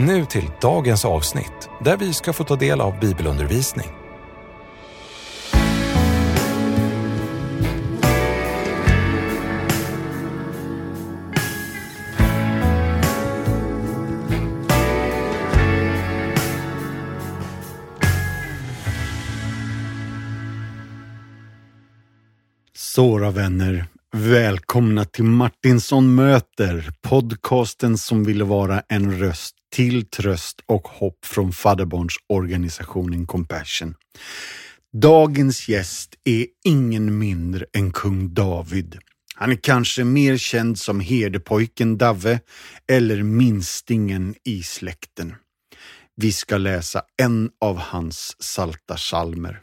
Nu till dagens avsnitt där vi ska få ta del av bibelundervisning. Såra vänner, välkomna till Martinsson möter, podcasten som vill vara en röst till tröst och hopp från fadderbarnsorganisationen Compassion. Dagens gäst är ingen mindre än kung David. Han är kanske mer känd som herdepojken Dave eller minstingen i släkten. Vi ska läsa en av hans salta salmer.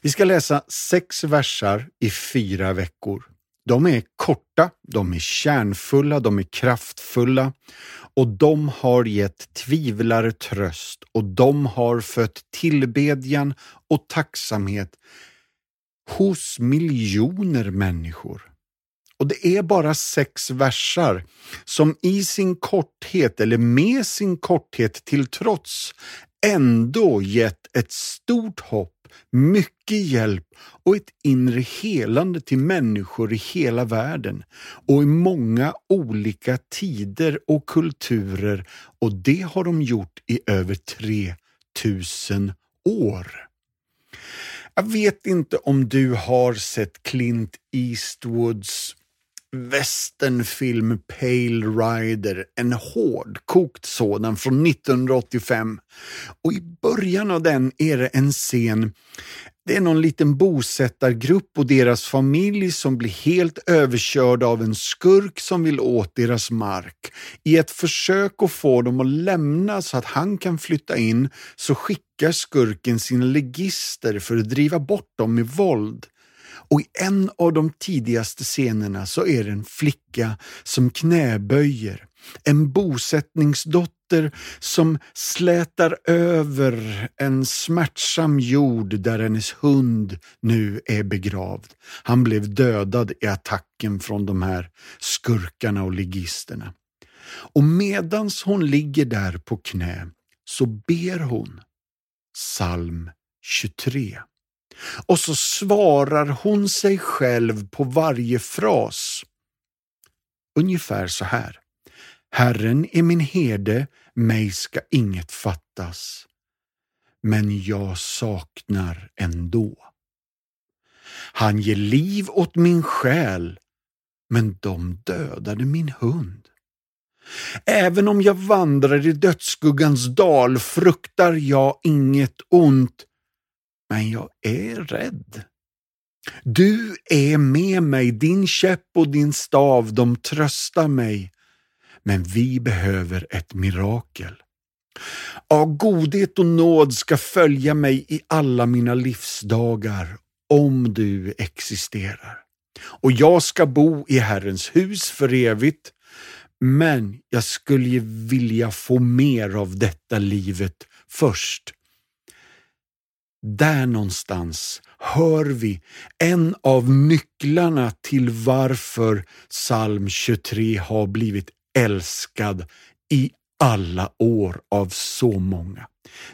Vi ska läsa sex versar i fyra veckor. De är korta, de är kärnfulla, de är kraftfulla och de har gett tvivlare tröst och de har fött tillbedjan och tacksamhet hos miljoner människor. Och det är bara sex versar som i sin korthet, eller med sin korthet till trots, ändå gett ett stort hopp mycket hjälp och ett inre helande till människor i hela världen och i många olika tider och kulturer och det har de gjort i över 3000 år. Jag vet inte om du har sett Clint Eastwoods västernfilm Pale Rider, en hårdkokt sådan från 1985. Och i början av den är det en scen det är någon liten bosättargrupp och deras familj som blir helt överkörda av en skurk som vill åt deras mark. I ett försök att få dem att lämna så att han kan flytta in så skickar skurken sina legister för att driva bort dem med våld. Och i en av de tidigaste scenerna så är det en flicka som knäböjer. En bosättningsdotter som slätar över en smärtsam jord där hennes hund nu är begravd. Han blev dödad i attacken från de här skurkarna och ligisterna. Och medans hon ligger där på knä så ber hon psalm 23. Och så svarar hon sig själv på varje fras. Ungefär så här. Herren är min herde, mig ska inget fattas. Men jag saknar ändå. Han ger liv åt min själ, men de dödade min hund. Även om jag vandrar i dödsskuggans dal fruktar jag inget ont, men jag är rädd. Du är med mig, din käpp och din stav, de tröstar mig. Men vi behöver ett mirakel. Ja, godhet och nåd ska följa mig i alla mina livsdagar, om du existerar. Och jag ska bo i Herrens hus för evigt, men jag skulle vilja få mer av detta livet först där någonstans hör vi en av nycklarna till varför psalm 23 har blivit älskad i alla år av så många.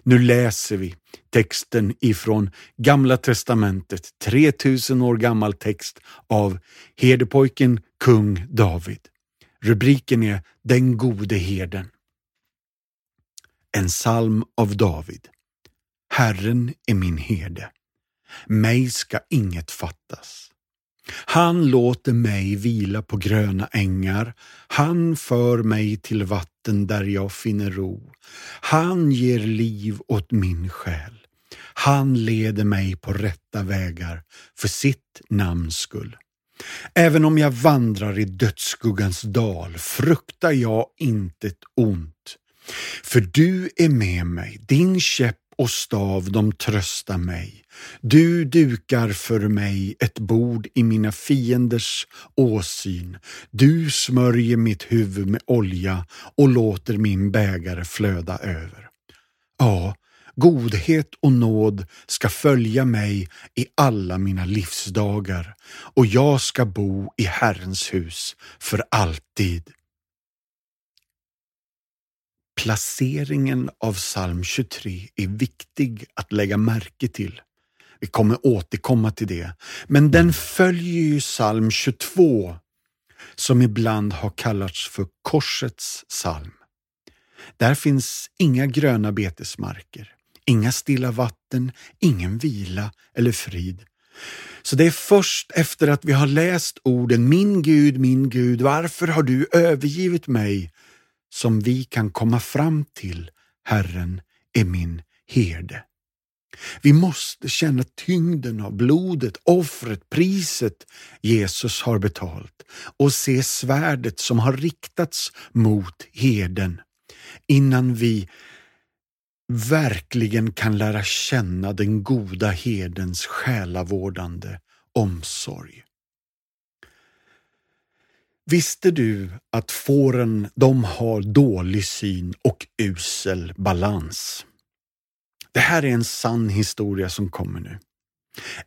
Nu läser vi texten ifrån Gamla testamentet, 3000 år gammal text av herdepojken kung David. Rubriken är Den gode herden. En psalm av David. Herren är min herde. Mig ska inget fattas. Han låter mig vila på gröna ängar. Han för mig till vatten där jag finner ro. Han ger liv åt min själ. Han leder mig på rätta vägar för sitt namns skull. Även om jag vandrar i dödsskuggans dal fruktar jag intet ont, För du är med mig, din käpp och stav de trösta mig. Du dukar för mig ett bord i mina fienders åsyn. Du smörjer mitt huvud med olja och låter min bägare flöda över. Ja, godhet och nåd ska följa mig i alla mina livsdagar och jag ska bo i Herrens hus för alltid. Placeringen av psalm 23 är viktig att lägga märke till. Vi kommer återkomma till det. Men den följer ju psalm 22 som ibland har kallats för korsets psalm. Där finns inga gröna betesmarker, inga stilla vatten, ingen vila eller frid. Så det är först efter att vi har läst orden Min Gud, min Gud, varför har du övergivit mig? Som vi kan komma fram till Herren är min herde. Vi måste känna tyngden av blodet, offret, priset Jesus har betalt och se svärdet som har riktats mot herden innan vi verkligen kan lära känna den goda herdens själavårdande omsorg. Visste du att fåren de har dålig syn och usel balans? Det här är en sann historia som kommer nu.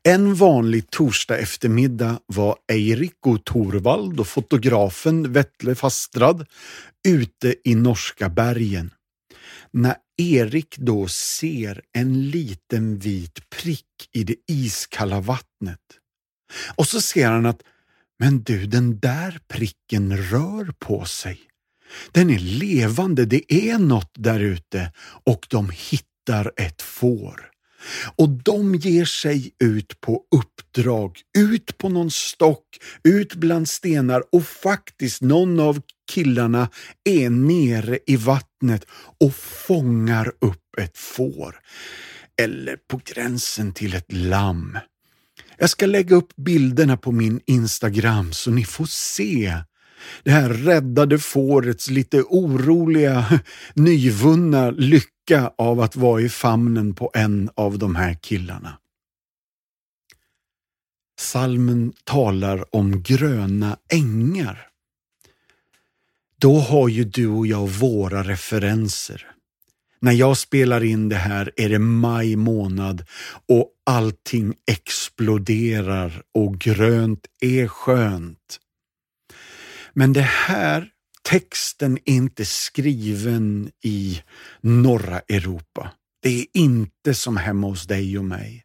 En vanlig torsdag eftermiddag var Eirik och Torvald och fotografen Vetle Fastrad ute i norska bergen. När Erik då ser en liten vit prick i det iskalla vattnet. Och så ser han att men du, den där pricken rör på sig. Den är levande, det är något där ute och de hittar ett får. Och de ger sig ut på uppdrag, ut på någon stock, ut bland stenar och faktiskt någon av killarna är nere i vattnet och fångar upp ett får. Eller på gränsen till ett lamm. Jag ska lägga upp bilderna på min Instagram så ni får se det här räddade fårets lite oroliga, nyvunna lycka av att vara i famnen på en av de här killarna. Salmen talar om gröna ängar. Då har ju du och jag våra referenser. När jag spelar in det här är det maj månad och allting exploderar och grönt är skönt. Men det här texten är inte skriven i norra Europa. Det är inte som hemma hos dig och mig.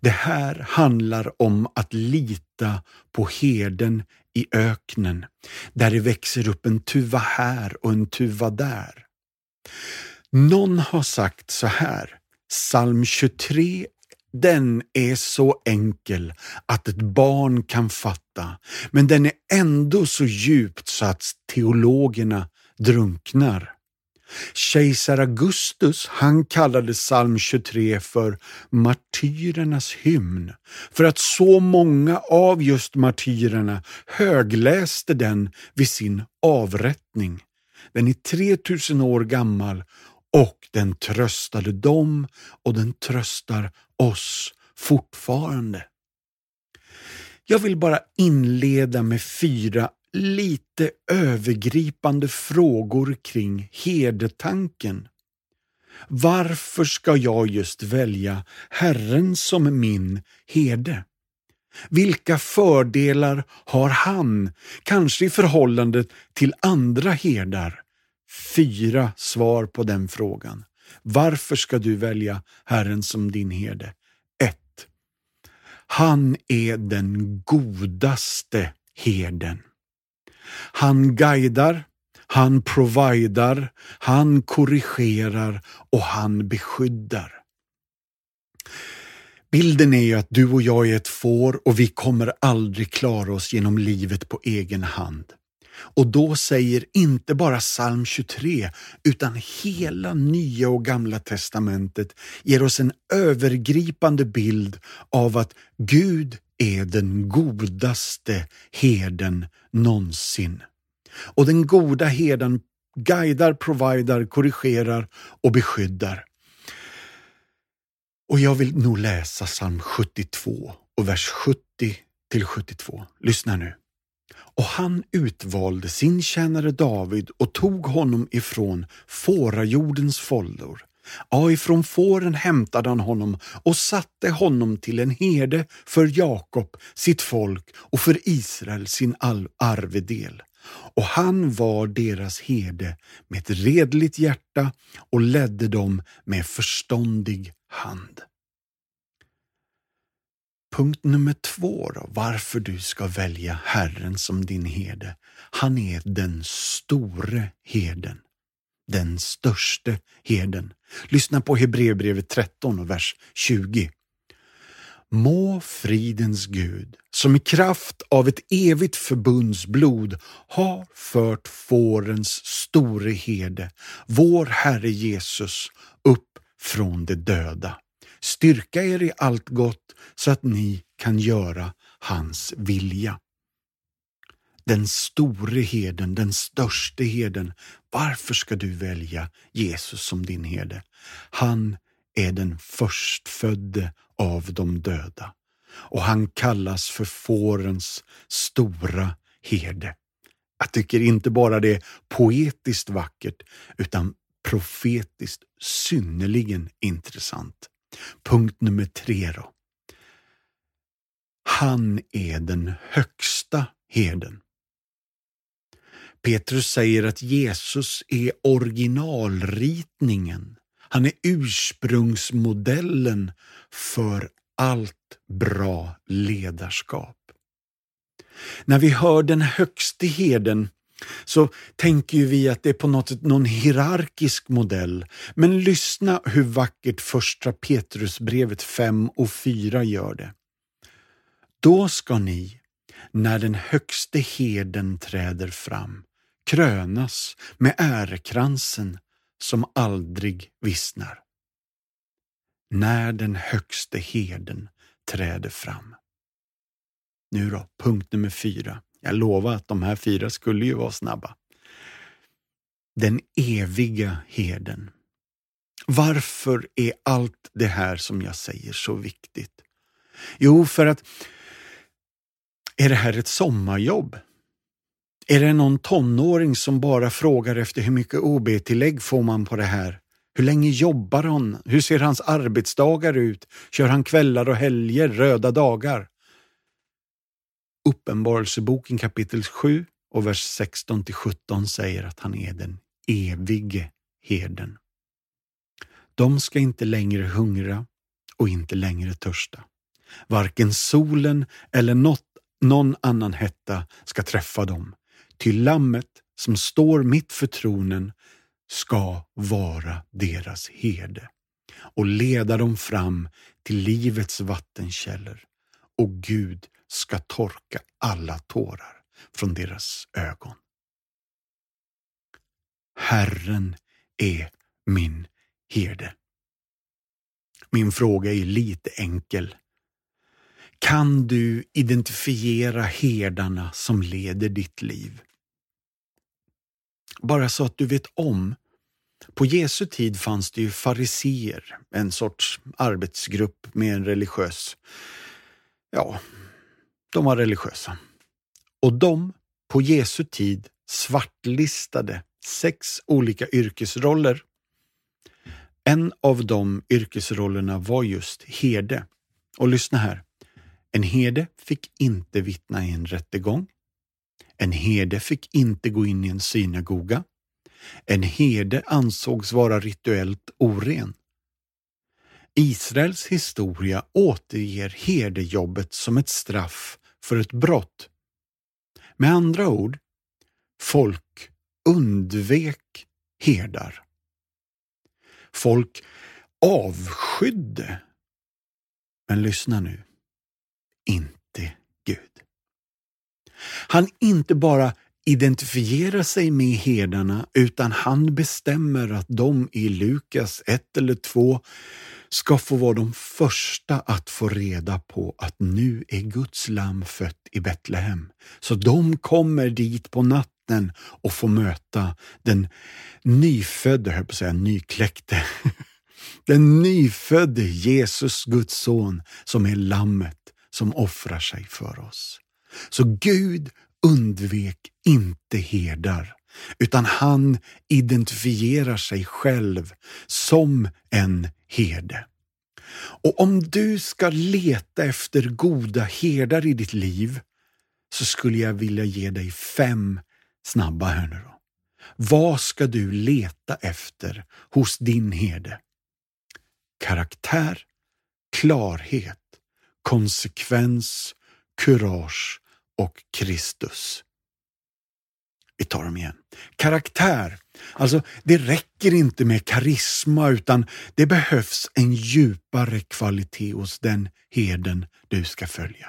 Det här handlar om att lita på herden i öknen, där det växer upp en tuva här och en tuva där. Någon har sagt så här, psalm 23 den är så enkel att ett barn kan fatta, men den är ändå så djupt så att teologerna drunknar. Kejsar Augustus han kallade psalm 23 för martyrernas hymn för att så många av just martyrerna högläste den vid sin avrättning. Den är 3000 år gammal och den tröstade dem och den tröstar oss fortfarande. Jag vill bara inleda med fyra lite övergripande frågor kring herdetanken. Varför ska jag just välja Herren som min herde? Vilka fördelar har han, kanske i förhållande till andra herdar? Fyra svar på den frågan. Varför ska du välja Herren som din herde? 1. Han är den godaste herden. Han guidar, han providar, han korrigerar och han beskyddar. Bilden är ju att du och jag är ett får och vi kommer aldrig klara oss genom livet på egen hand. Och då säger inte bara psalm 23 utan hela Nya och Gamla testamentet ger oss en övergripande bild av att Gud är den godaste herden någonsin. Och den goda herden guidar, providar, korrigerar och beskyddar. Och jag vill nog läsa psalm 72 och vers 70 till 72. Lyssna nu. Och han utvalde sin tjänare David och tog honom ifrån fårajordens foldor. Ja, ifrån fåren hämtade han honom och satte honom till en herde för Jakob, sitt folk, och för Israel, sin arvedel. Och han var deras herde med ett redligt hjärta och ledde dem med förståndig hand. Punkt nummer två då, varför du ska välja Herren som din herde. Han är den store herden. Den störste herden. Lyssna på Hebreerbrevet 13 och vers 20. Må fridens Gud, som i kraft av ett evigt förbundsblod har fört fårens store herde, vår Herre Jesus, upp från de döda. Styrka er i allt gott så att ni kan göra hans vilja. Den store heden, den störste heden. Varför ska du välja Jesus som din herde? Han är den förstfödde av de döda och han kallas för fårens stora herde. Jag tycker inte bara det är poetiskt vackert utan profetiskt synnerligen intressant. Punkt nummer tre då. Han är den högsta herden. Petrus säger att Jesus är originalritningen. Han är ursprungsmodellen för allt bra ledarskap. När vi hör den högste herden så tänker ju vi att det är på något sätt någon hierarkisk modell. Men lyssna hur vackert första Petrusbrevet 5 och 4 gör det. Då ska ni, när den högste herden träder fram, krönas med ärekransen som aldrig vissnar. När den högste herden träder fram. Nu då, punkt nummer fyra. Jag lovar att de här fyra skulle ju vara snabba. Den eviga herden. Varför är allt det här som jag säger så viktigt? Jo, för att är det här ett sommarjobb? Är det någon tonåring som bara frågar efter hur mycket OB-tillägg får man på det här? Hur länge jobbar han? Hur ser hans arbetsdagar ut? Kör han kvällar och helger, röda dagar? Uppenbarelseboken kapitel 7 och vers 16 till 17 säger att han är den evige herden. De ska inte längre hungra och inte längre törsta. Varken solen eller något, någon annan hetta ska träffa dem, ty lammet som står mitt för tronen ska vara deras herde och leda dem fram till livets vattenkällor och Gud ska torka alla tårar från deras ögon. Herren är min herde. Min fråga är lite enkel. Kan du identifiera herdarna som leder ditt liv? Bara så att du vet om. På Jesu tid fanns det ju fariseer, en sorts arbetsgrupp med en religiös ja, de var religiösa. Och de, på Jesu tid, svartlistade sex olika yrkesroller. En av de yrkesrollerna var just herde. Och lyssna här. En herde fick inte vittna i en rättegång. En herde fick inte gå in i en synagoga. En herde ansågs vara rituellt oren. Israels historia återger herdejobbet som ett straff för ett brott. Med andra ord, folk undvek herdar. Folk avskydde. Men lyssna nu, inte Gud. Han inte bara identifierar sig med herdarna utan han bestämmer att de i Lukas 1 eller 2 ska få vara de första att få reda på att nu är Guds lamm fött i Betlehem. Så de kommer dit på natten och får möta den nyfödde, höll på att säga nykläckte, den nyfödde Jesus, Guds son, som är lammet som offrar sig för oss. Så Gud undvek inte herdar, utan han identifierar sig själv som en herde. Och om du ska leta efter goda herdar i ditt liv så skulle jag vilja ge dig fem snabba här nu då. Vad ska du leta efter hos din herde? Karaktär, klarhet, konsekvens, kurage och Kristus. Vi tar dem igen. Karaktär. Alltså, det räcker inte med karisma utan det behövs en djupare kvalitet hos den heden du ska följa.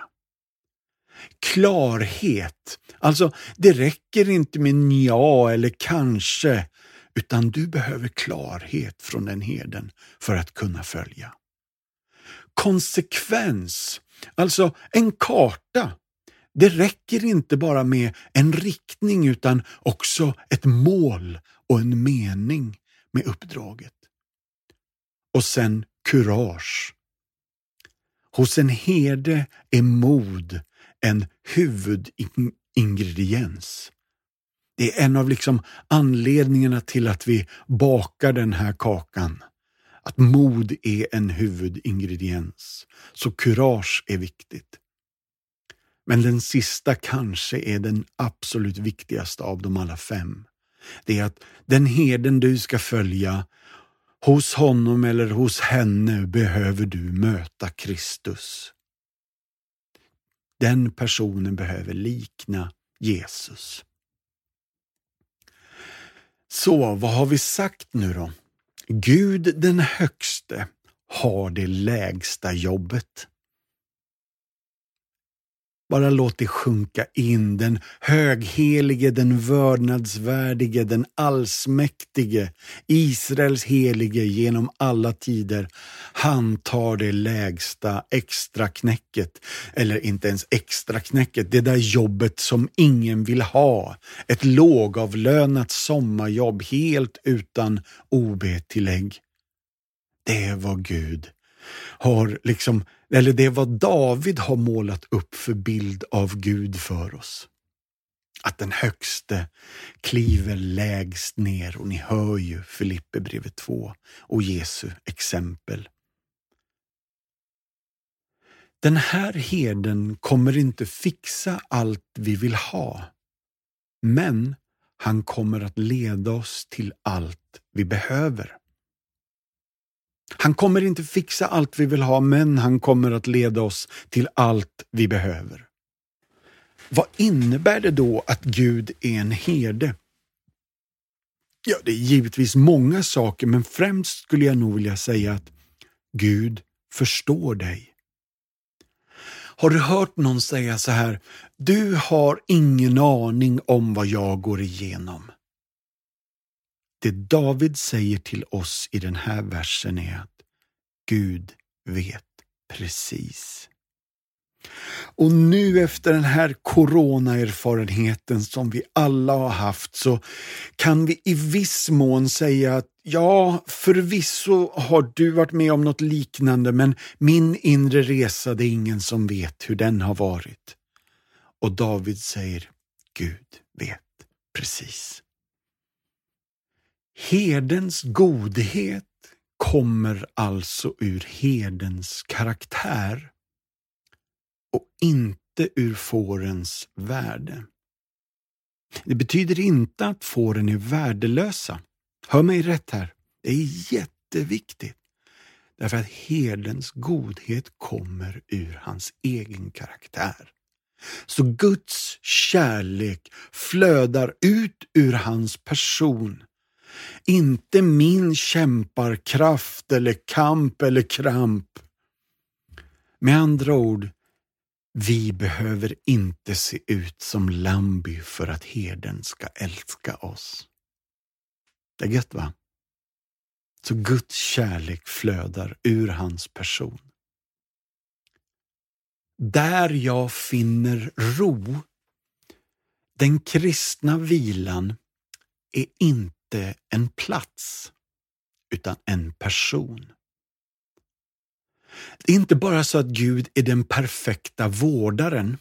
Klarhet. Alltså, det räcker inte med nja eller kanske utan du behöver klarhet från den heden för att kunna följa. Konsekvens. Alltså en karta det räcker inte bara med en riktning utan också ett mål och en mening med uppdraget. Och sen kurage. Hos en herde är mod en huvudingrediens. Det är en av liksom anledningarna till att vi bakar den här kakan. Att mod är en huvudingrediens. Så kurage är viktigt. Men den sista kanske är den absolut viktigaste av de alla fem. Det är att den herden du ska följa, hos honom eller hos henne behöver du möta Kristus. Den personen behöver likna Jesus. Så vad har vi sagt nu då? Gud den högste har det lägsta jobbet. Bara låt det sjunka in, den höghelige, den vördnadsvärdige, den allsmäktige, Israels helige genom alla tider. Han tar det lägsta extraknäcket, eller inte ens extraknäcket, det där jobbet som ingen vill ha. Ett lågavlönat sommarjobb helt utan OB-tillägg. Det var Gud har liksom, eller det är vad David har målat upp för bild av Gud för oss. Att den högste kliver lägst ner och ni hör ju Filippe brevet 2 och Jesu exempel. Den här herden kommer inte fixa allt vi vill ha, men han kommer att leda oss till allt vi behöver. Han kommer inte fixa allt vi vill ha, men han kommer att leda oss till allt vi behöver. Vad innebär det då att Gud är en herde? Ja, det är givetvis många saker, men främst skulle jag nog vilja säga att Gud förstår dig. Har du hört någon säga så här, du har ingen aning om vad jag går igenom. Det David säger till oss i den här versen är att Gud vet precis. Och nu efter den här coronaerfarenheten som vi alla har haft så kan vi i viss mån säga att ja, förvisso har du varit med om något liknande men min inre resa, det är ingen som vet hur den har varit. Och David säger, Gud vet precis. Herdens godhet kommer alltså ur herdens karaktär och inte ur fårens värde. Det betyder inte att fåren är värdelösa. Hör mig rätt här. Det är jätteviktigt. Därför att herdens godhet kommer ur hans egen karaktär. Så Guds kärlek flödar ut ur hans person inte min kämparkraft eller kamp eller kramp. Med andra ord, vi behöver inte se ut som Lambi för att herden ska älska oss. Det är gött va? Så Guds kärlek flödar ur hans person. Där jag finner ro, Den kristna vilan är inte inte en plats, utan en person. Det är inte bara så att Gud är den perfekta vårdaren.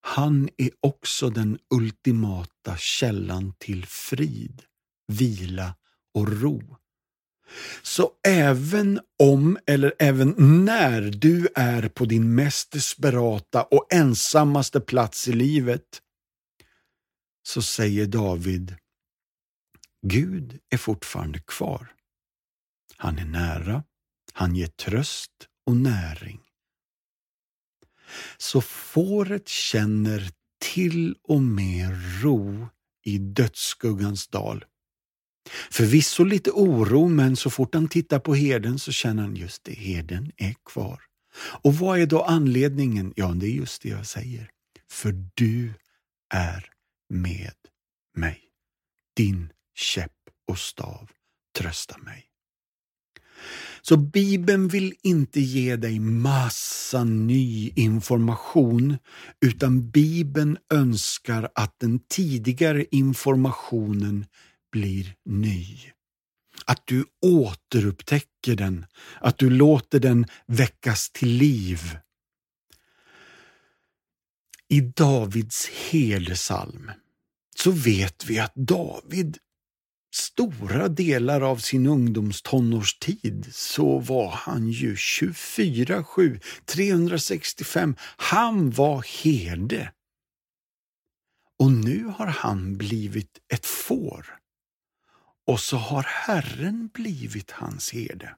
Han är också den ultimata källan till frid, vila och ro. Så även om, eller även när du är på din mest desperata och ensammaste plats i livet, så säger David, Gud är fortfarande kvar. Han är nära, han ger tröst och näring. Så fåret känner till och med ro i dödsskuggans dal. Förvisso lite oro, men så fort han tittar på herden så känner han just det, herden är kvar. Och vad är då anledningen? Ja, det är just det jag säger. För du är med mig. Din käpp och stav trösta mig. Så Bibeln vill inte ge dig massa ny information, utan Bibeln önskar att den tidigare informationen blir ny. Att du återupptäcker den, att du låter den väckas till liv. I Davids helsalm så vet vi att David stora delar av sin ungdomstonårstid så var han ju 24-7, 365. Han var herde. Och nu har han blivit ett får. Och så har Herren blivit hans herde.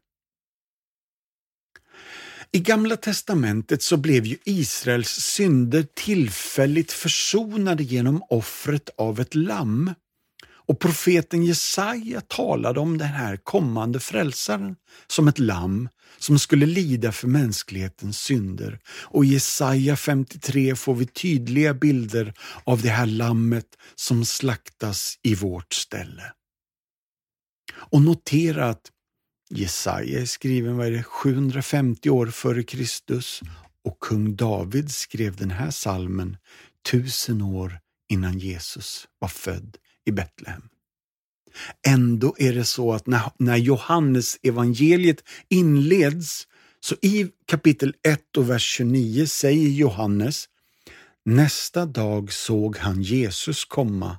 I Gamla testamentet så blev ju Israels synder tillfälligt försonade genom offret av ett lamm. Och profeten Jesaja talade om den här kommande frälsaren som ett lamm som skulle lida för mänsklighetens synder. Och i Jesaja 53 får vi tydliga bilder av det här lammet som slaktas i vårt ställe. Och notera att Jesaja är skriven vad är det, 750 år före Kristus och kung David skrev den här salmen tusen år innan Jesus var född i Betlehem. Ändå är det så att när, när Johannes evangeliet inleds, så i kapitel 1 och vers 29 säger Johannes Nästa dag såg han Jesus komma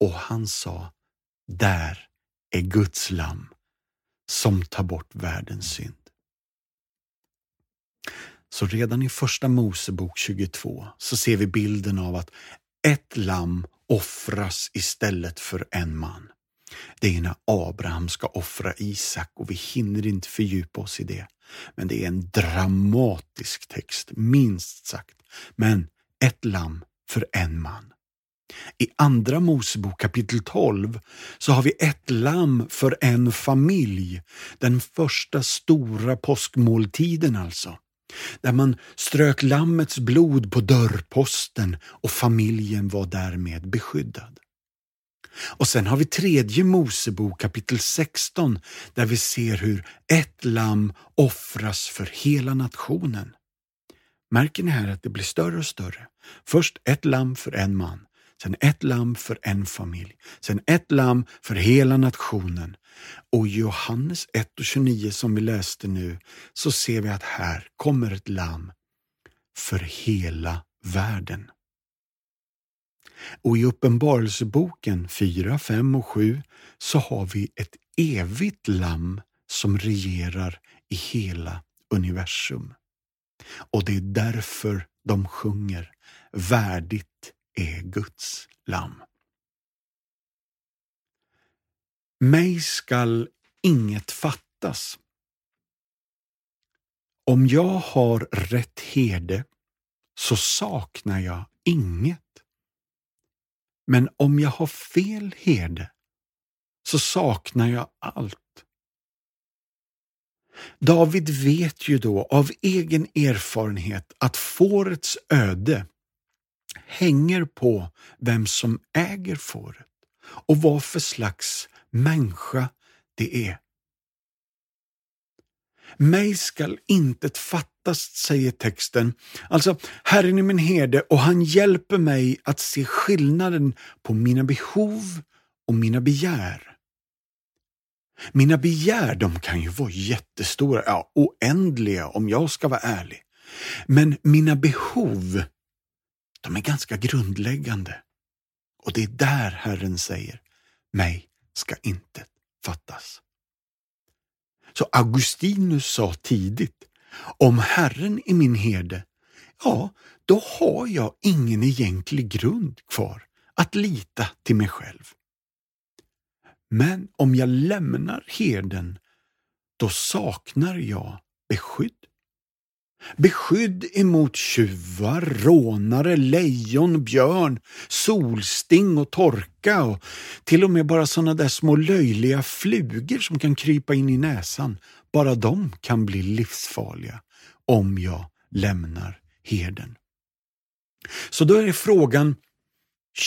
och han sa Där är Guds lamm som tar bort världens synd. Så redan i första Mosebok 22 så ser vi bilden av att ett lamm offras istället för en man. Det är när Abraham ska offra Isak och vi hinner inte fördjupa oss i det. Men det är en dramatisk text, minst sagt. Men ett lamm för en man. I Andra Mosebok kapitel 12 så har vi ett lamm för en familj. Den första stora påskmåltiden alltså där man strök lammets blod på dörrposten och familjen var därmed beskyddad. Och sen har vi tredje Mosebok kapitel 16 där vi ser hur ett lamm offras för hela nationen. Märker ni här att det blir större och större? Först ett lamm för en man, sen ett lamm för en familj, sen ett lamm för hela nationen. Och i Johannes 1 och 29 som vi läste nu så ser vi att här kommer ett lamm för hela världen. Och i Uppenbarelseboken 4, 5 och 7 så har vi ett evigt lamm som regerar i hela universum. Och det är därför de sjunger Värdigt är Guds lamm. Mig skall inget fattas. Om jag har rätt herde så saknar jag inget. Men om jag har fel herde så saknar jag allt. David vet ju då av egen erfarenhet att fårets öde hänger på vem som äger fåret och vad för slags människa det är. Mig skall intet fattas säger texten. Alltså, Herren är min herde och han hjälper mig att se skillnaden på mina behov och mina begär. Mina begär de kan ju vara jättestora, ja oändliga om jag ska vara ärlig. Men mina behov, de är ganska grundläggande. Och det är där Herren säger, mig ska inte fattas. Så Augustinus sa tidigt, om Herren är min herde, ja, då har jag ingen egentlig grund kvar att lita till mig själv. Men om jag lämnar herden, då saknar jag beskydd. Beskydd emot tjuvar, rånare, lejon, björn, solsting och torka och till och med bara sådana där små löjliga flugor som kan krypa in i näsan. Bara de kan bli livsfarliga om jag lämnar herden. Så då är frågan,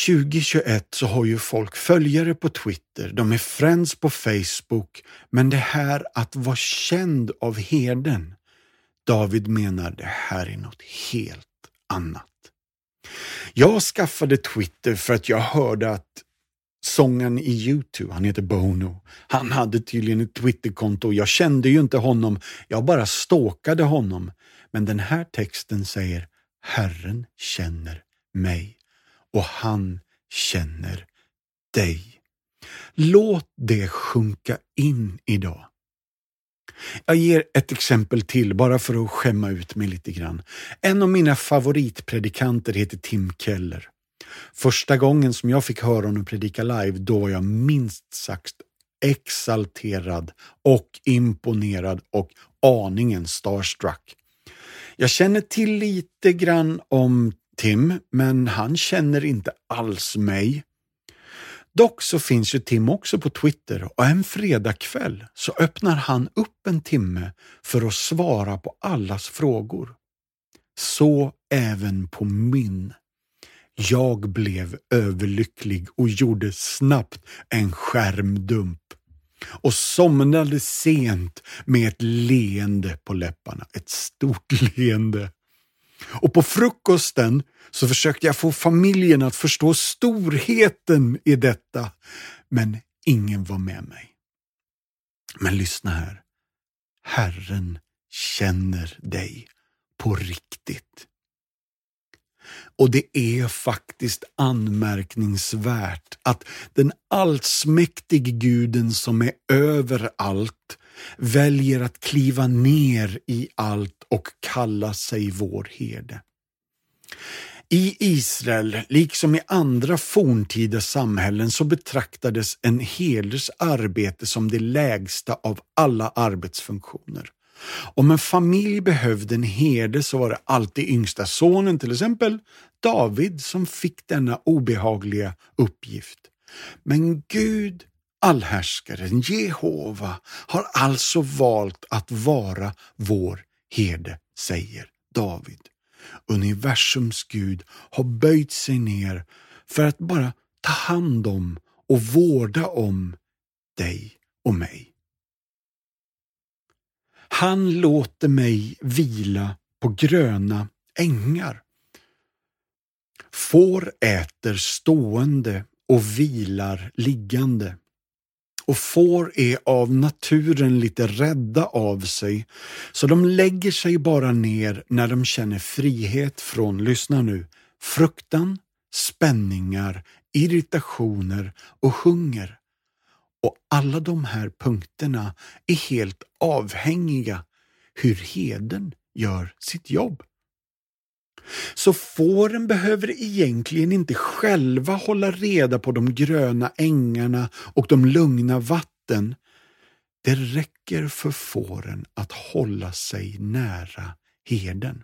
2021 så har ju folk följare på Twitter, de är friends på Facebook, men det här att vara känd av herden, David menar det här är något helt annat. Jag skaffade Twitter för att jag hörde att sången i Youtube, han heter Bono, han hade tydligen ett Twitterkonto. Jag kände ju inte honom, jag bara stalkade honom. Men den här texten säger Herren känner mig och han känner dig. Låt det sjunka in idag. Jag ger ett exempel till bara för att skämma ut mig lite grann. En av mina favoritpredikanter heter Tim Keller. Första gången som jag fick höra honom predika live, då var jag minst sagt exalterad och imponerad och aningen starstruck. Jag känner till lite grann om Tim, men han känner inte alls mig. Dock så finns ju Tim också på Twitter och en fredagkväll så öppnar han upp en timme för att svara på allas frågor. Så även på min. Jag blev överlycklig och gjorde snabbt en skärmdump och somnade sent med ett leende på läpparna. Ett stort leende. Och på frukosten så försökte jag få familjen att förstå storheten i detta, men ingen var med mig. Men lyssna här. Herren känner dig på riktigt. Och det är faktiskt anmärkningsvärt att den allsmäktige guden som är överallt väljer att kliva ner i allt och kalla sig vår herde. I Israel, liksom i andra forntida samhällen, så betraktades en herdes arbete som det lägsta av alla arbetsfunktioner. Om en familj behövde en herde så var det alltid yngsta sonen, till exempel David, som fick denna obehagliga uppgift. Men Gud allhärskaren Jehova har alltså valt att vara vår herde, säger David. Universums Gud har böjt sig ner för att bara ta hand om och vårda om dig och mig. Han låter mig vila på gröna ängar. Får äter stående och vilar liggande och får är av naturen lite rädda av sig, så de lägger sig bara ner när de känner frihet från, lyssna nu, fruktan, spänningar, irritationer och hunger. Och alla de här punkterna är helt avhängiga hur heden gör sitt jobb. Så fåren behöver egentligen inte själva hålla reda på de gröna ängarna och de lugna vatten. Det räcker för fåren att hålla sig nära herden.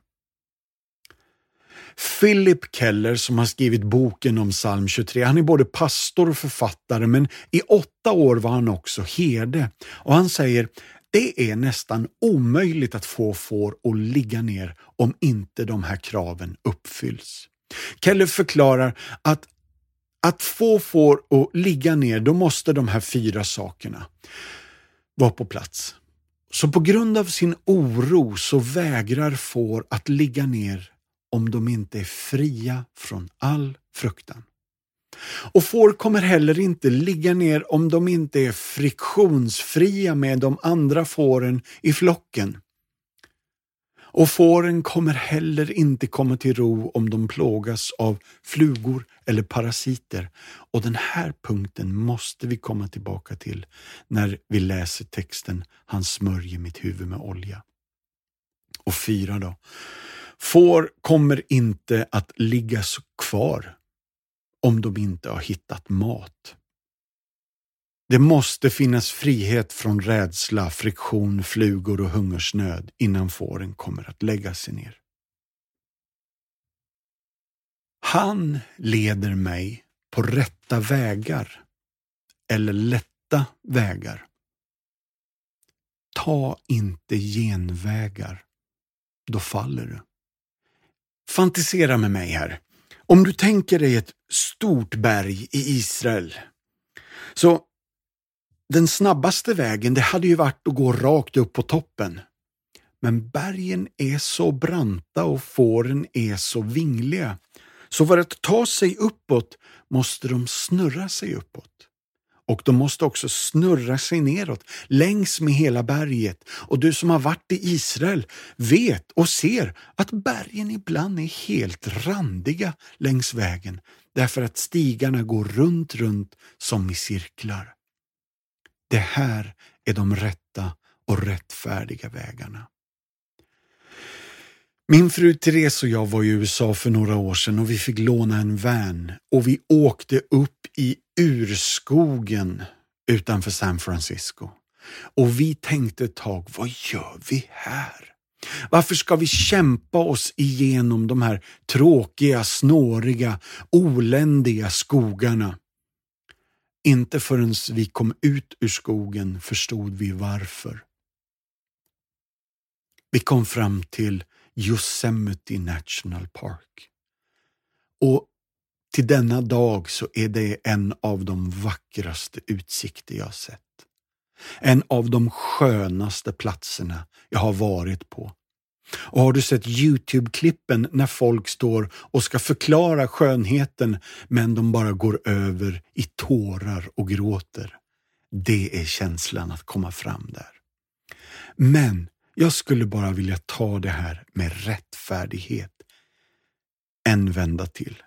Philip Keller som har skrivit boken om psalm 23, han är både pastor och författare men i åtta år var han också herde och han säger det är nästan omöjligt att få får att ligga ner om inte de här kraven uppfylls. Keller förklarar att att få får att ligga ner, då måste de här fyra sakerna vara på plats. Så på grund av sin oro så vägrar får att ligga ner om de inte är fria från all fruktan. Och får kommer heller inte ligga ner om de inte är friktionsfria med de andra fåren i flocken. Och fåren kommer heller inte komma till ro om de plågas av flugor eller parasiter. Och den här punkten måste vi komma tillbaka till när vi läser texten Han smörjer mitt huvud med olja. Och fyra då. Får kommer inte att ligga kvar om de inte har hittat mat. Det måste finnas frihet från rädsla, friktion, flugor och hungersnöd innan fåren kommer att lägga sig ner. Han leder mig på rätta vägar eller lätta vägar. Ta inte genvägar, då faller du. Fantisera med mig här. Om du tänker dig ett stort berg i Israel. Så den snabbaste vägen det hade ju varit att gå rakt upp på toppen. Men bergen är så branta och fåren är så vingliga. Så för att ta sig uppåt måste de snurra sig uppåt. Och de måste också snurra sig neråt längs med hela berget. Och du som har varit i Israel vet och ser att bergen ibland är helt randiga längs vägen därför att stigarna går runt, runt som i cirklar. Det här är de rätta och rättfärdiga vägarna. Min fru Therese och jag var i USA för några år sedan och vi fick låna en van och vi åkte upp i urskogen utanför San Francisco. Och vi tänkte ett tag, vad gör vi här? Varför ska vi kämpa oss igenom de här tråkiga, snåriga, oländiga skogarna? Inte förrän vi kom ut ur skogen förstod vi varför. Vi kom fram till Yosemite National Park. Och till denna dag så är det en av de vackraste utsikter jag sett. En av de skönaste platserna jag har varit på. Och har du sett Youtube-klippen när folk står och ska förklara skönheten men de bara går över i tårar och gråter? Det är känslan att komma fram där. Men jag skulle bara vilja ta det här med rättfärdighet en vända till.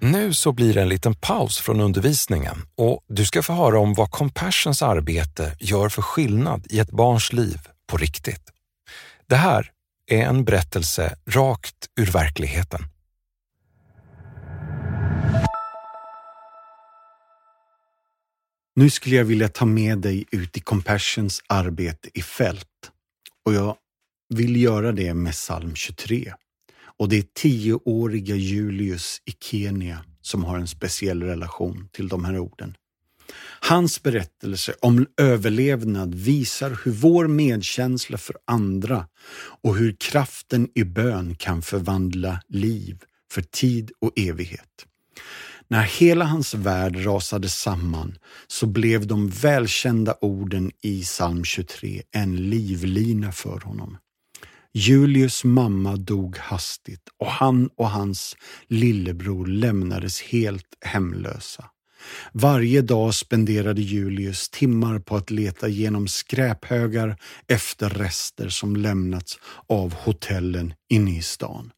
Nu så blir det en liten paus från undervisningen och du ska få höra om vad Compassions arbete gör för skillnad i ett barns liv på riktigt. Det här är en berättelse rakt ur verkligheten. Nu skulle jag vilja ta med dig ut i Compassions arbete i fält och jag vill göra det med psalm 23. Och det är tioåriga Julius i Kenya som har en speciell relation till de här orden. Hans berättelse om överlevnad visar hur vår medkänsla för andra och hur kraften i bön kan förvandla liv för tid och evighet. När hela hans värld rasade samman så blev de välkända orden i psalm 23 en livlina för honom. Julius mamma dog hastigt och han och hans lillebror lämnades helt hemlösa. Varje dag spenderade Julius timmar på att leta genom skräphögar efter rester som lämnats av hotellen inne i stan.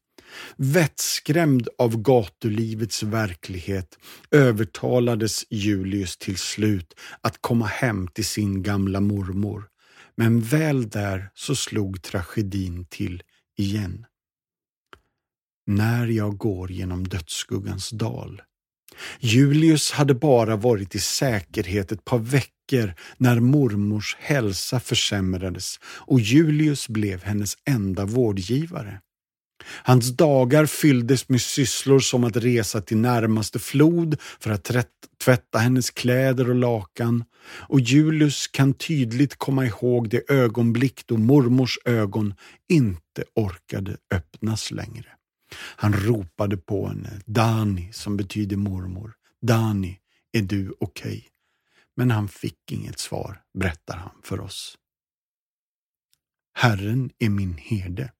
Vettskrämd av gatulivets verklighet övertalades Julius till slut att komma hem till sin gamla mormor. Men väl där så slog tragedin till igen. När jag går genom dödsskuggans dal. Julius hade bara varit i säkerhet ett par veckor när mormors hälsa försämrades och Julius blev hennes enda vårdgivare. Hans dagar fylldes med sysslor som att resa till närmaste flod för att tvätta hennes kläder och lakan. Och Julius kan tydligt komma ihåg det ögonblick då mormors ögon inte orkade öppnas längre. Han ropade på henne, Dani som betyder mormor. Dani, Är du okej? Okay? Men han fick inget svar, berättar han för oss. Herren är min herde.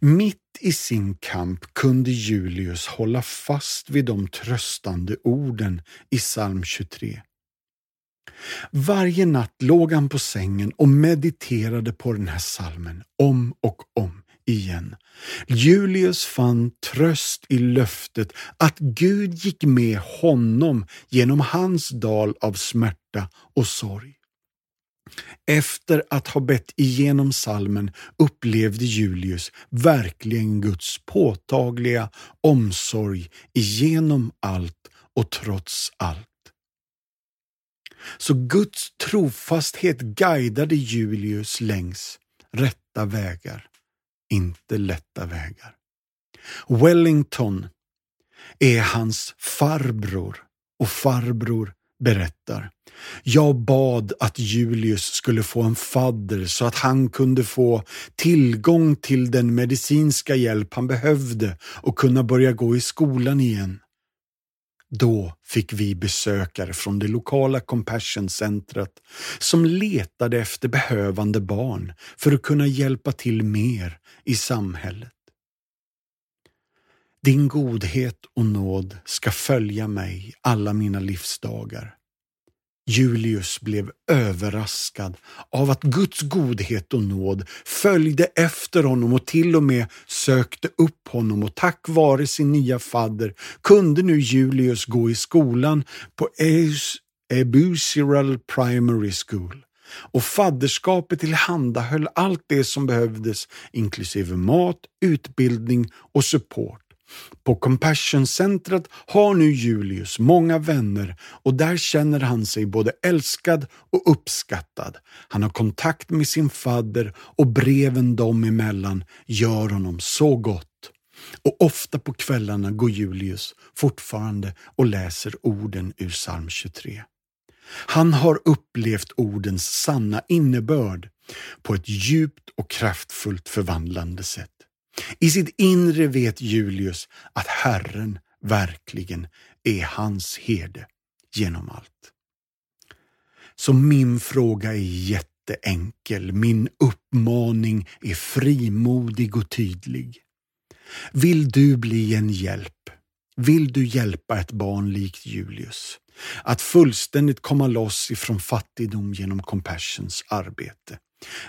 Mitt i sin kamp kunde Julius hålla fast vid de tröstande orden i psalm 23. Varje natt låg han på sängen och mediterade på den här salmen om och om igen. Julius fann tröst i löftet att Gud gick med honom genom hans dal av smärta och sorg. Efter att ha bett igenom salmen upplevde Julius verkligen Guds påtagliga omsorg igenom allt och trots allt. Så Guds trofasthet guidade Julius längs rätta vägar, inte lätta vägar. Wellington är hans farbror och farbror berättar. Jag bad att Julius skulle få en fadder så att han kunde få tillgång till den medicinska hjälp han behövde och kunna börja gå i skolan igen. Då fick vi besökare från det lokala Compassion-centret som letade efter behövande barn för att kunna hjälpa till mer i samhället. Din godhet och nåd ska följa mig alla mina livsdagar. Julius blev överraskad av att Guds godhet och nåd följde efter honom och till och med sökte upp honom och tack vare sin nya fadder kunde nu Julius gå i skolan på Ebusiral Primary School och fadderskapet tillhandahöll allt det som behövdes inklusive mat, utbildning och support. På Compassion-centret har nu Julius många vänner och där känner han sig både älskad och uppskattad. Han har kontakt med sin fadder och breven dem emellan gör honom så gott. Och ofta på kvällarna går Julius fortfarande och läser orden ur psalm 23. Han har upplevt ordens sanna innebörd på ett djupt och kraftfullt förvandlande sätt. I sitt inre vet Julius att Herren verkligen är hans herde genom allt. Så min fråga är jätteenkel, min uppmaning är frimodig och tydlig. Vill du bli en hjälp? Vill du hjälpa ett barn likt Julius? Att fullständigt komma loss ifrån fattigdom genom Compassions arbete.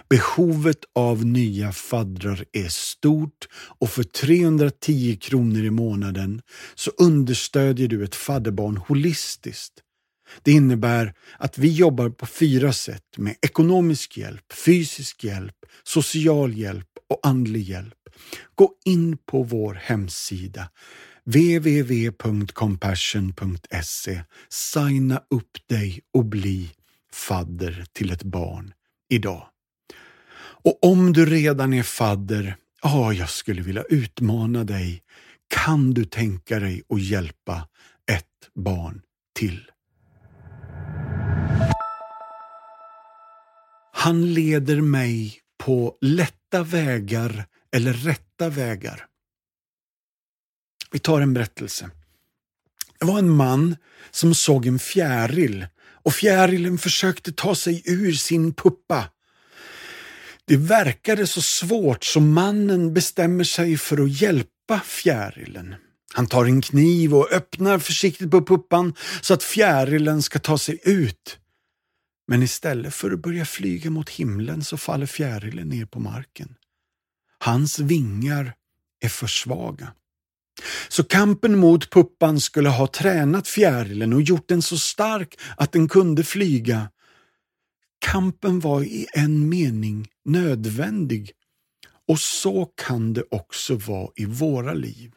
Behovet av nya faddrar är stort och för 310 kronor i månaden så understödjer du ett fadderbarn holistiskt. Det innebär att vi jobbar på fyra sätt med ekonomisk hjälp, fysisk hjälp, social hjälp och andlig hjälp. Gå in på vår hemsida www.compassion.se Signa upp dig och bli fadder till ett barn idag. Och om du redan är fadder, ja, jag skulle vilja utmana dig. Kan du tänka dig att hjälpa ett barn till? Han leder mig på lätta vägar eller rätta vägar. Vi tar en berättelse. Det var en man som såg en fjäril och fjärilen försökte ta sig ur sin puppa. Det verkade så svårt så mannen bestämmer sig för att hjälpa fjärilen. Han tar en kniv och öppnar försiktigt på puppan så att fjärilen ska ta sig ut. Men istället för att börja flyga mot himlen så faller fjärilen ner på marken. Hans vingar är för svaga. Så kampen mot puppan skulle ha tränat fjärilen och gjort den så stark att den kunde flyga. Kampen var i en mening nödvändig och så kan det också vara i våra liv.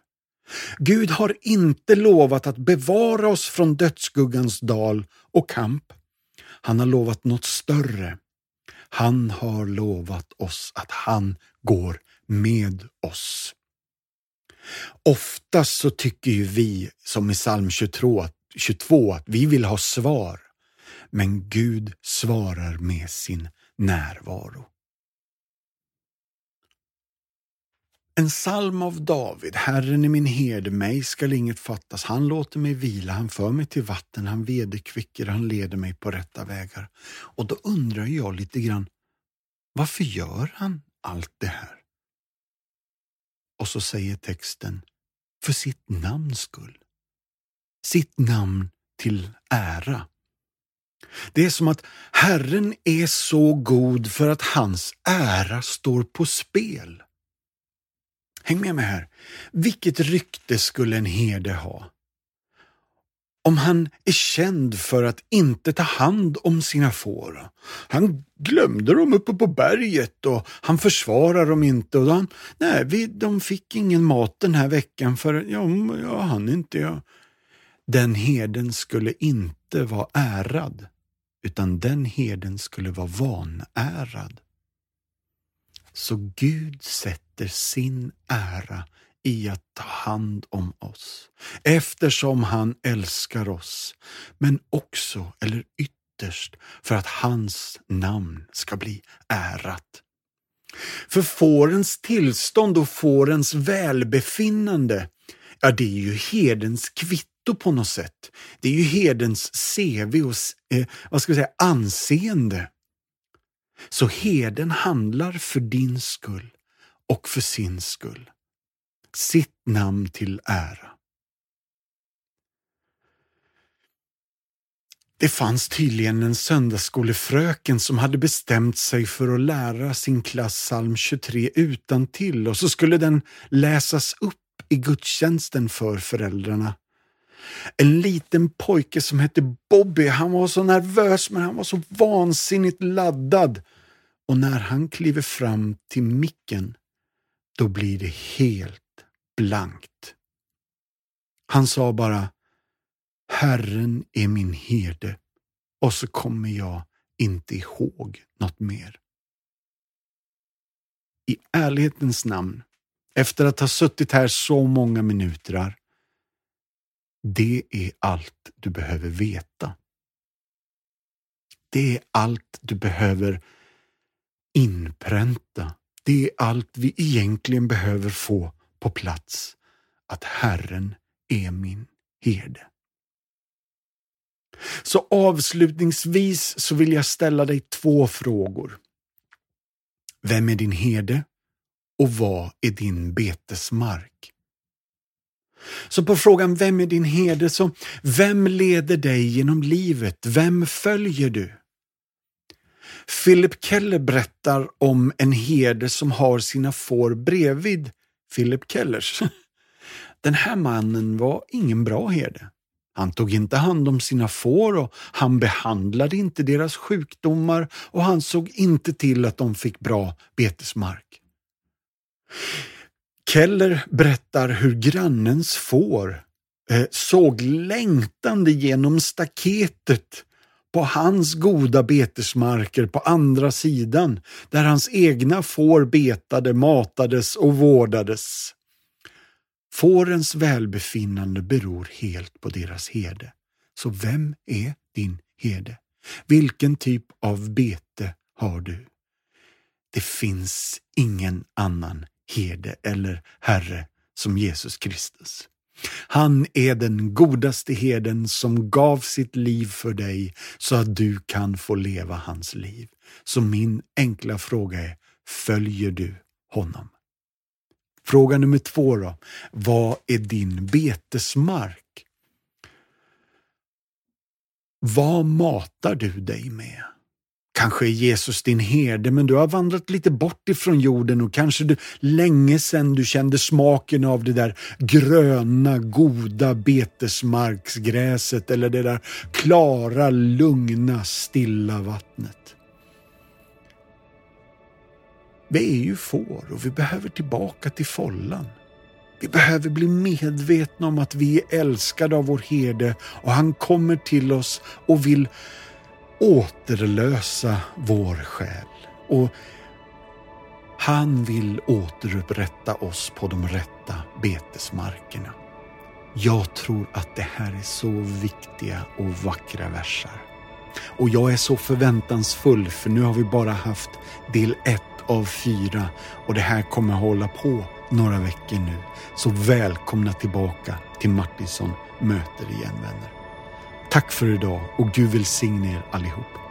Gud har inte lovat att bevara oss från dödsskuggans dal och kamp. Han har lovat något större. Han har lovat oss att han går med oss. Oftast så tycker ju vi, som i psalm 22, att vi vill ha svar. Men Gud svarar med sin närvaro. En psalm av David. Herren är min herde, mig skall inget fattas. Han låter mig vila, han för mig till vatten, han vederkvicker, han leder mig på rätta vägar. Och då undrar jag lite grann, varför gör han allt det här? Och så säger texten, för sitt namns skull. Sitt namn till ära. Det är som att Herren är så god för att hans ära står på spel. Häng med mig här. Vilket rykte skulle en herde ha? Om han är känd för att inte ta hand om sina får. Han glömde dem uppe på berget och han försvarar dem inte. Och han, nej, vi, de fick ingen mat den här veckan för ja, jag hann inte. Jag. Den herden skulle inte vara ärad, utan den herden skulle vara vanärad. Så Gud sätter sin ära i att ta hand om oss, eftersom han älskar oss, men också, eller ytterst, för att hans namn ska bli ärat. För fårens tillstånd och fårens välbefinnande, ja det är ju herdens kvitto på något sätt. Det är ju herdens CV och eh, vad ska vi säga, anseende. Så herden handlar för din skull och för sin skull. Sitt namn till ära. Det fanns tydligen en söndagsskolefröken som hade bestämt sig för att lära sin klass psalm 23 utan till och så skulle den läsas upp i gudstjänsten för föräldrarna. En liten pojke som hette Bobby, han var så nervös men han var så vansinnigt laddad. Och när han kliver fram till micken, då blir det helt blankt. Han sa bara Herren är min herde och så kommer jag inte ihåg något mer. I ärlighetens namn, efter att ha suttit här så många minuter, det är allt du behöver veta. Det är allt du behöver inpränta. Det är allt vi egentligen behöver få på plats. Att Herren är min herde. Så avslutningsvis så vill jag ställa dig två frågor. Vem är din herde? Och vad är din betesmark? Så på frågan Vem är din herde? så Vem leder dig genom livet? Vem följer du? Philip Keller berättar om en herde som har sina får bredvid Philip Kellers. Den här mannen var ingen bra herde. Han tog inte hand om sina får och han behandlade inte deras sjukdomar och han såg inte till att de fick bra betesmark. Keller berättar hur grannens får eh, såg längtande genom staketet på hans goda betesmarker på andra sidan, där hans egna får betade, matades och vårdades. Fårens välbefinnande beror helt på deras herde. Så vem är din herde? Vilken typ av bete har du? Det finns ingen annan herde eller herre som Jesus Kristus. Han är den godaste herden som gav sitt liv för dig så att du kan få leva hans liv. Så min enkla fråga är, följer du honom? Fråga nummer två då. Vad är din betesmark? Vad matar du dig med? Kanske är Jesus din herde, men du har vandrat lite bort ifrån jorden och kanske du, länge sedan du kände smaken av det där gröna, goda betesmarksgräset eller det där klara, lugna, stilla vattnet. Vi är ju får och vi behöver tillbaka till follan. Vi behöver bli medvetna om att vi är älskade av vår herde och han kommer till oss och vill återlösa vår själ. Och han vill återupprätta oss på de rätta betesmarkerna. Jag tror att det här är så viktiga och vackra versar. Och jag är så förväntansfull för nu har vi bara haft del ett av fyra och det här kommer hålla på några veckor nu. Så välkomna tillbaka till Martinsson möter igen vänner. Tack för idag och Gud välsigne er allihop.